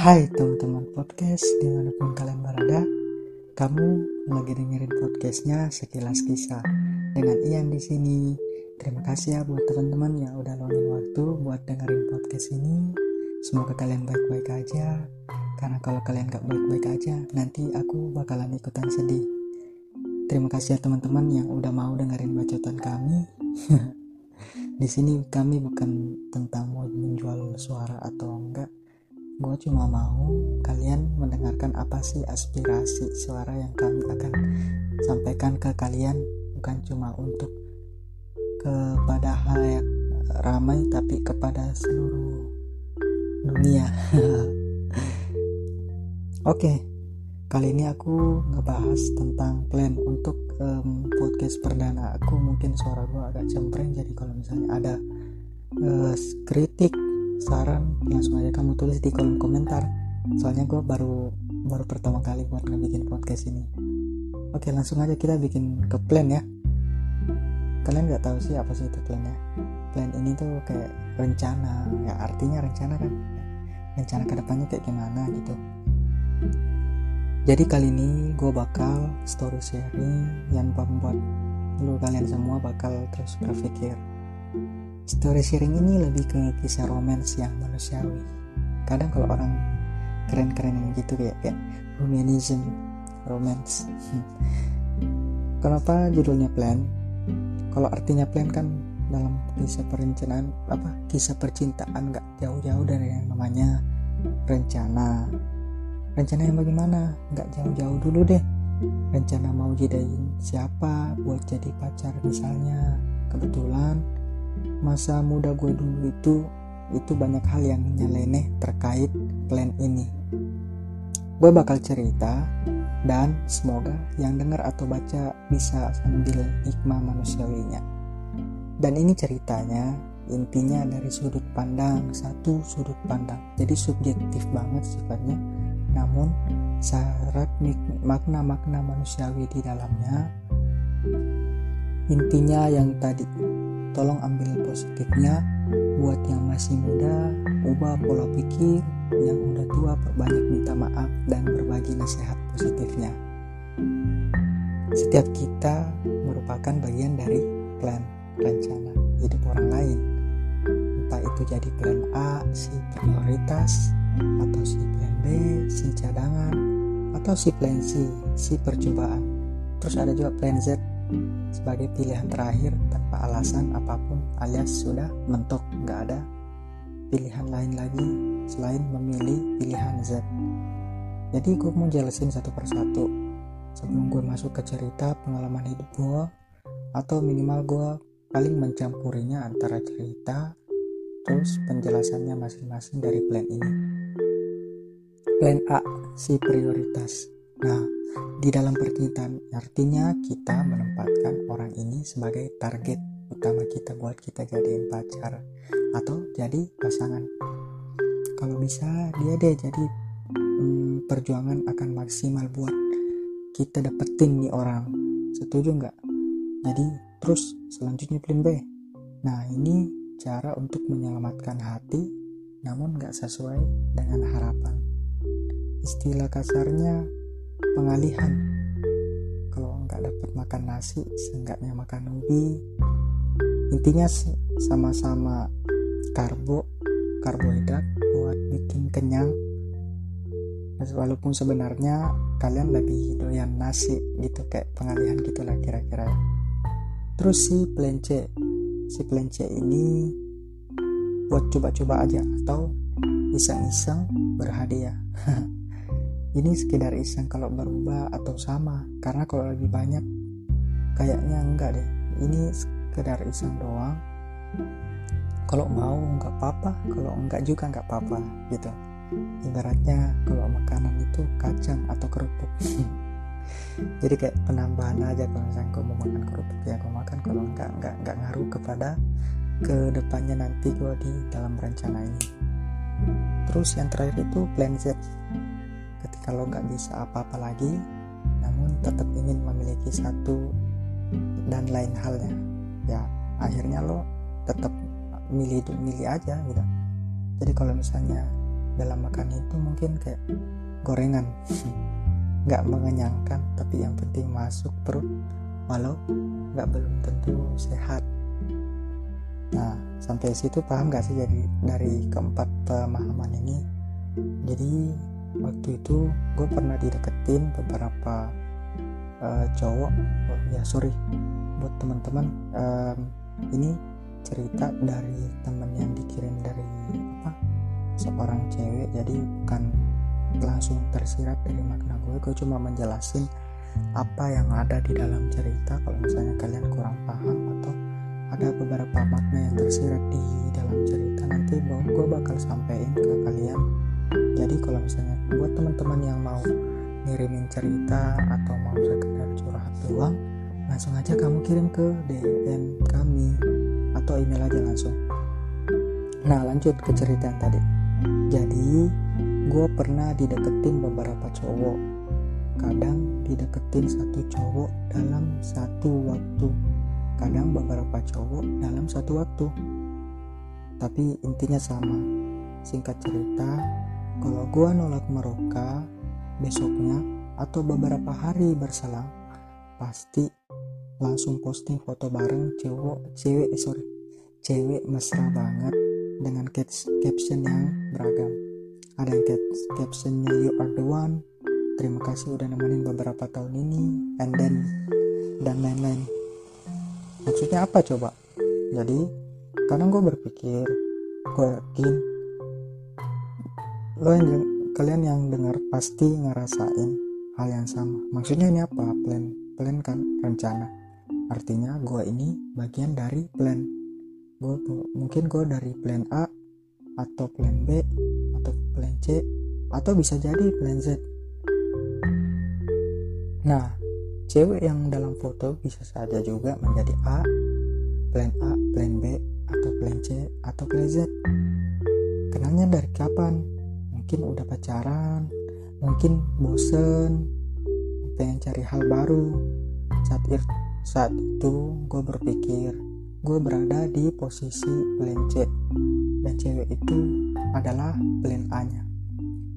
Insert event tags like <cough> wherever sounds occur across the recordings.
Hai teman-teman podcast di mana pun kalian berada Kamu lagi dengerin podcastnya sekilas kisah Dengan Ian di sini. Terima kasih ya buat teman-teman yang udah luangin waktu buat dengerin podcast ini. Semoga kalian baik-baik aja Karena kalau kalian gak baik-baik aja Nanti aku bakalan ikutan sedih. Terima kasih ya teman-teman yang udah mau dengerin bacotan kami. <laughs> Di sini kami bukan tentang mau menjual suara atau enggak gue cuma mau kalian mendengarkan apa sih aspirasi suara yang kami akan sampaikan ke kalian bukan cuma untuk kepada hal yang ramai tapi kepada seluruh dunia <laughs> oke okay. kali ini aku ngebahas tentang plan untuk um, podcast perdana aku mungkin suara gue agak cempreng jadi kalau misalnya ada uh, kritik saran langsung aja kamu tulis di kolom komentar. Soalnya gue baru baru pertama kali buat ngebikin podcast ini. Oke langsung aja kita bikin ke plan ya. Kalian nggak tahu sih apa sih itu plan ya plan ini tuh kayak rencana ya artinya rencana kan? Rencana ke depannya kayak gimana gitu. Jadi kali ini gue bakal story sharing yang membuat lu kalian semua bakal terus berpikir. Story sharing ini lebih ke kisah romans yang manusiawi. Kadang kalau orang keren-keren gitu kayak kayak romanism, romance. Kenapa judulnya plan? Kalau artinya plan kan dalam kisah perencanaan apa kisah percintaan nggak jauh-jauh dari yang namanya rencana rencana yang bagaimana nggak jauh-jauh dulu deh rencana mau jadiin siapa buat jadi pacar misalnya kebetulan masa muda gue dulu itu itu banyak hal yang nyeleneh terkait plan ini. Gue bakal cerita dan semoga yang dengar atau baca bisa sambil hikmah manusiawinya. Dan ini ceritanya intinya dari sudut pandang satu sudut pandang. Jadi subjektif banget sifatnya. Namun syarat makna-makna manusiawi di dalamnya intinya yang tadi tolong ambil positifnya. Buat yang masih muda ubah pola pikir. Yang udah tua perbanyak minta maaf dan berbagi nasihat positifnya. Setiap kita merupakan bagian dari plan rencana hidup orang lain. Entah itu jadi plan A si prioritas atau si plan B si cadangan atau si plan C si percobaan. Terus ada juga plan Z sebagai pilihan terakhir tanpa alasan apa pun alias sudah mentok nggak ada pilihan lain lagi selain memilih pilihan Z. Jadi gue mau jelasin satu persatu. Sebelum gue masuk ke cerita pengalaman hidup gue atau minimal gue paling mencampurinya antara cerita terus penjelasannya masing-masing dari plan ini. Plan A, si prioritas. Nah, di dalam percintaan artinya kita menempatkan orang ini sebagai target utama kita buat kita jadiin pacar atau jadi pasangan. Kalau bisa dia deh jadi hmm, perjuangan akan maksimal buat kita dapetin nih orang. Setuju nggak? Jadi terus selanjutnya plan B. Nah ini cara untuk menyelamatkan hati namun nggak sesuai dengan harapan istilah kasarnya pengalihan. Kalau nggak dapat makan nasi seenggaknya makan ubi. Intinya sama-sama karbo karbohidrat buat bikin kenyang. Walaupun sebenarnya kalian lebih doyan nasi gitu kayak pengalihan gitulah kira-kira. Terus si plence si plence ini buat coba-coba aja atau iseng-iseng berhadiah <laughs> ini sekedar iseng kalau berubah atau sama karena kalau lebih banyak kayaknya enggak deh. Ini sekedar iseng doang. Kalau mau nggak apa-apa kalau enggak juga nggak apa-apa gitu. Ibaratnya kalau makanan itu kacang atau kerupuk. <laughs> Jadi kayak penambahan aja kalau misalnya gue mau makan kerupuk ya gue makan. Kalau enggak enggak enggak ngaruh kepada ke depannya nanti gue di dalam rencana ini. Terus yang terakhir itu plan Z ketika lo nggak bisa apa-apa lagi namun tetap ingin memiliki satu dan lain halnya. Ya akhirnya lo tetap milih milih aja gitu. Jadi kalau misalnya dalam makan itu mungkin kayak gorengan. <laughs> Nggak mengenyangkan tapi yang penting masuk perut walau nggak belum tentu sehat. Nah sampai situ paham gak sih jadi dari keempat pemahaman ini? Jadi waktu itu gue pernah dideketin beberapa uh, cowok oh, ya sorry buat teman-teman um, ini cerita dari temen yang dikirim dari apa seorang cewek. Jadi bukan langsung tersirat dari makna gue gue cuma menjelasin apa yang ada di dalam cerita. Kalau misalnya kalian kurang paham atau ada beberapa makna yang tersirat di dalam cerita nanti gue bakal sampaikan ke kalian jadi kalau misalnya buat teman-teman yang mau ngirimin cerita atau mau sekedar curhat doang langsung aja kamu kirim ke DM kami atau email aja langsung. Nah lanjut ke cerita yang tadi. Jadi gue pernah dideketin beberapa cowok. Kadang dideketin satu cowok dalam satu waktu. Kadang beberapa cowok dalam satu waktu. Tapi intinya sama. Singkat cerita kalau gue nolak mereka besoknya atau beberapa hari berselang pasti langsung posting foto bareng cowok cewek eh, sorry cewek mesra banget dengan caption yang beragam. Ada yang captionnya you are the one. Terima kasih udah nemenin beberapa tahun ini. And then dan lain-lain. Maksudnya apa coba? Jadi kadang gue berpikir gue yakin lo yang kalian yang dengar pasti ngerasain hal yang sama. Maksudnya ini apa? Plan plan kan rencana. Artinya gue ini bagian dari plan. Gue mungkin gue dari plan A atau plan B atau plan C atau bisa jadi plan Z. Nah cewek yang dalam foto bisa saja juga menjadi A plan A plan B atau plan C atau plan Z. Kenalnya dari kapan mungkin udah pacaran mungkin bosen pengen cari hal baru. Saat saat itu gue berpikir gue berada di posisi plan C. Dan cewek itu adalah plan A nya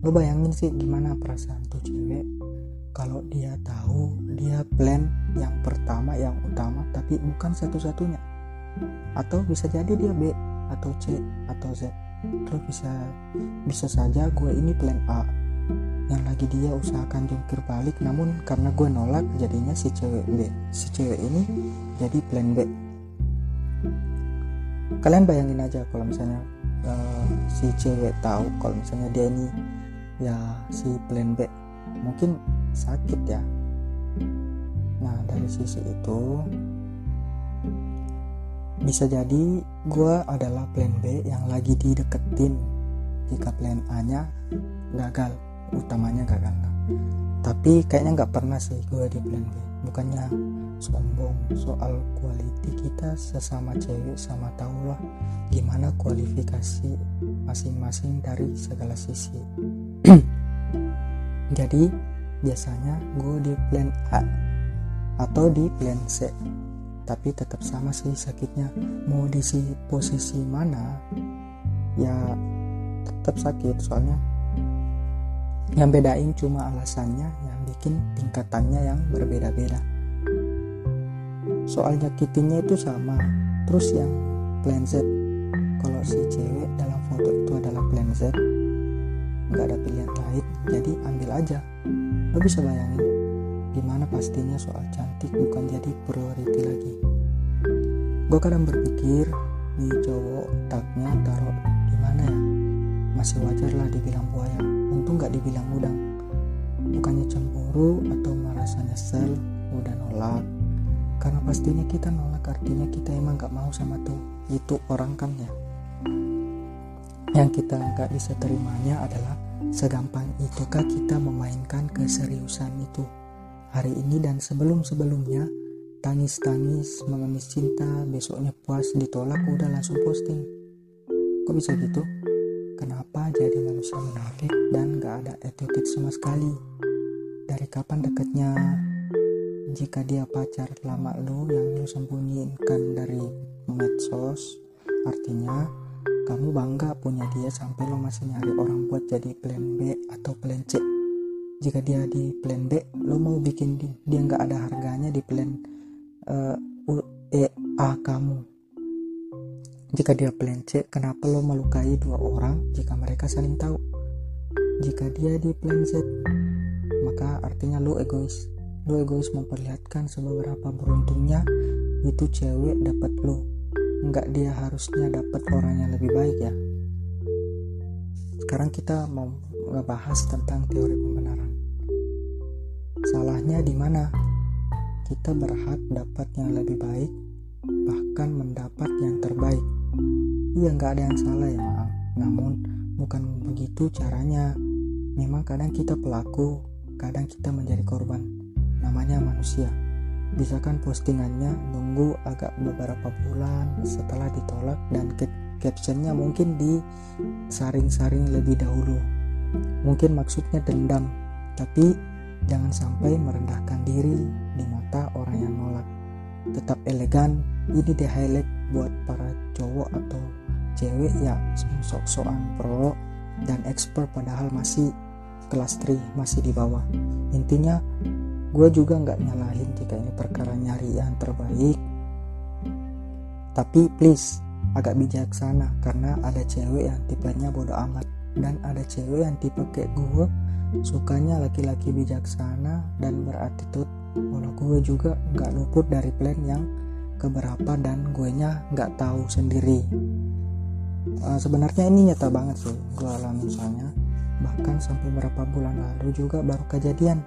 lo bayangin sih gimana perasaan tuh cewek. Kalau dia tahu dia plan yang pertama yang utama tapi bukan satu-satunya. Atau bisa jadi dia B atau C atau Z terus bisa bisa saja gue ini plan A. Yang lagi dia usahakan jungkir balik namun karena gue nolak jadinya si cewek B si cewek ini jadi plan B. Kalian bayangin aja kalau misalnya uh, si cewek tahu kalau misalnya dia ini ya si plan B. Mungkin sakit ya. Nah dari sisi itu bisa jadi gue adalah plan B yang lagi dideketin jika plan A nya gagal utamanya gagal. Tapi kayaknya nggak pernah sih gue di plan B. Bukannya sombong soal quality kita sesama cewek sama tau lah gimana kualifikasi masing-masing dari segala sisi. <clears throat> Jadi biasanya gue di plan A atau di plan C tapi tetap sama sih sakitnya. Mau di posisi mana ya tetap sakit. Soalnya yang bedain cuma alasannya yang bikin tingkatannya yang berbeda-beda. Soal nyakitinnya itu sama. Terus yang plan Z kalau si cewek dalam foto itu adalah plan Z nggak ada pilihan lain jadi ambil aja. Lo bisa bayangin gimana pastinya soal cantik bukan jadi priority lagi. Gue kadang berpikir nih cowok otaknya taruh di mana ya? Masih wajar lah dibilang buaya. Untung gak dibilang udang. Bukannya cemburu atau merasa nyesel udah nolak. Karena pastinya kita nolak artinya kita emang gak mau sama tuh. Itu orang kan ya. Yang kita gak bisa terimanya adalah segampang itukah kita memainkan keseriusan itu hari ini dan sebelum-sebelumnya tangis-tangis mengemis cinta besoknya puas ditolak udah langsung posting kok bisa gitu Kenapa jadi manusia munafik dan gak ada attitude sama sekali? Dari kapan deketnya? Jika dia pacar lama lu yang lu sembunyikan dari medsos, artinya kamu bangga punya dia sampai lo masih nyari orang buat jadi plan B atau plan C jika dia di plan B lo mau bikin dia, nggak ada harganya di plan uh, E A kamu. Jika dia plan C kenapa lo melukai dua orang? Jika mereka saling tahu. Jika dia di plan Z maka artinya lo egois. Lo egois memperlihatkan seberapa beruntungnya itu cewek dapat lo nggak dia harusnya dapat orang yang lebih baik ya. Sekarang kita mau ngebahas tentang teori pembenaran. Salahnya di mana? Kita berhak dapat yang lebih baik bahkan mendapat yang terbaik. Iya nggak ada yang salah ya maaf namun bukan begitu caranya. Memang kadang kita pelaku kadang kita menjadi korban. Namanya manusia. Bisa kan postingannya nunggu agak beberapa bulan setelah ditolak dan captionnya mungkin disaring-saring lebih dahulu mungkin maksudnya dendam tapi jangan sampai merendahkan diri di mata orang yang nolak. Tetap elegan ini di highlight buat para cowok atau cewek ya sok-sokan pro dan expert padahal masih kelas 3 masih di bawah. Intinya gue juga nggak nyalahin jika ini perkara nyari yang terbaik. Tapi please agak bijaksana karena ada cewek yang tipenya bodoh amat dan ada cewek yang tipe kayak gue sukanya laki-laki bijaksana dan beratitude walau gue juga nggak luput dari plan yang keberapa dan gue nya nggak tahu sendiri. Uh, sebenarnya ini nyata banget sih gue alami misalnya bahkan sampai berapa bulan lalu juga baru kejadian.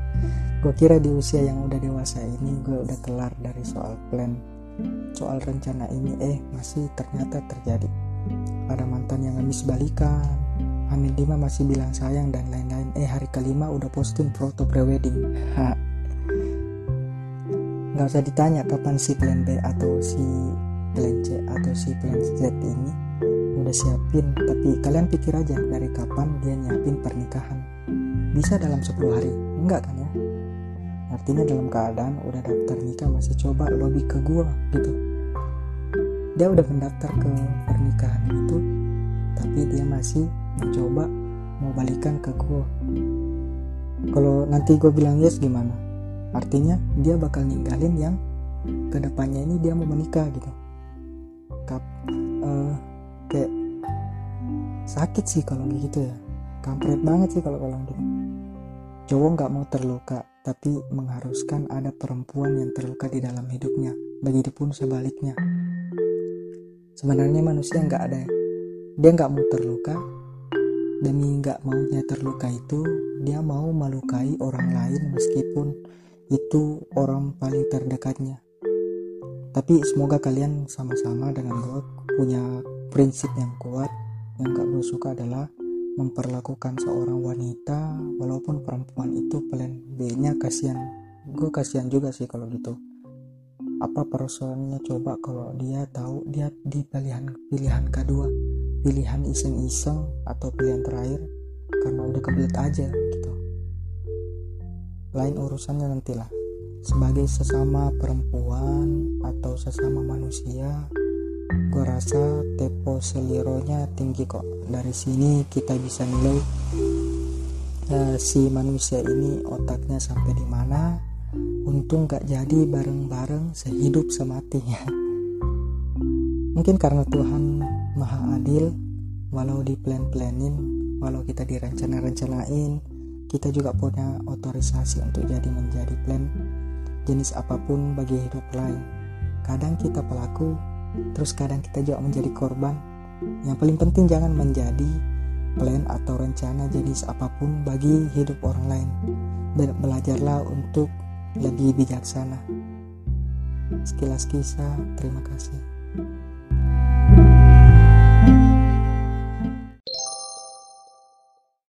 <laughs> Gue kira di usia yang udah dewasa ini gue udah kelar dari soal plan soal rencana ini. Eh masih ternyata terjadi ada mantan yang habis balikan. Amin lima masih bilang sayang dan lain-lain. Eh hari kelima udah posting foto prewedding. Nggak usah ditanya kapan si plan B atau si plan C atau si plan Z ini udah siapin tapi kalian pikir aja dari kapan dia nyiapin pernikahan. Bisa dalam 10 hari? Enggak kan ya? Artinya dalam keadaan udah daftar nikah masih coba lobby ke gua gitu dia udah mendaftar ke pernikahan itu tapi dia masih mencoba mau balikan ke gua. Kalau nanti gue bilang yes gimana? Artinya dia bakal ninggalin yang ke depannya ini dia mau menikah gitu. Kap, uh, kayak sakit sih kalau gitu ya. Kampret banget sih kalau kalau gitu. Cowok nggak mau terluka tapi mengharuskan ada perempuan yang terluka di dalam hidupnya begitupun sebaliknya sebenarnya manusia nggak ada dia nggak mau terluka. Demi nggak maunya terluka itu dia mau melukai orang lain meskipun itu orang paling terdekatnya. Tapi semoga kalian sama-sama dengan gue punya prinsip yang kuat. Yang gak gue suka adalah memperlakukan seorang wanita walaupun perempuan itu plan B nya kasihan. Gue kasihan juga sih kalau gitu apa persoalannya coba kalau dia tahu dia di pilihan pilihan kedua. Pilihan iseng-iseng atau pilihan terakhir? Karena udah kebelet aja gitu. Lain urusannya nantilah. Sebagai sesama perempuan atau sesama manusia gue rasa tepo selironya tinggi kok. Dari sini kita bisa nilai uh, si manusia ini otaknya sampai di mana untung gak jadi bareng-bareng sehidup semati. Mungkin karena Tuhan maha adil walau di plan-planin walau kita direncana-rencanain kita juga punya otorisasi untuk jadi menjadi plan jenis apa pun bagi hidup lain. Kadang kita pelaku terus kadang kita juga menjadi korban. Yang paling penting jangan menjadi plan atau rencana jenis apa pun bagi hidup orang lain. Belajarlah untuk lebih bijaksana. Sekilas kisah terima kasih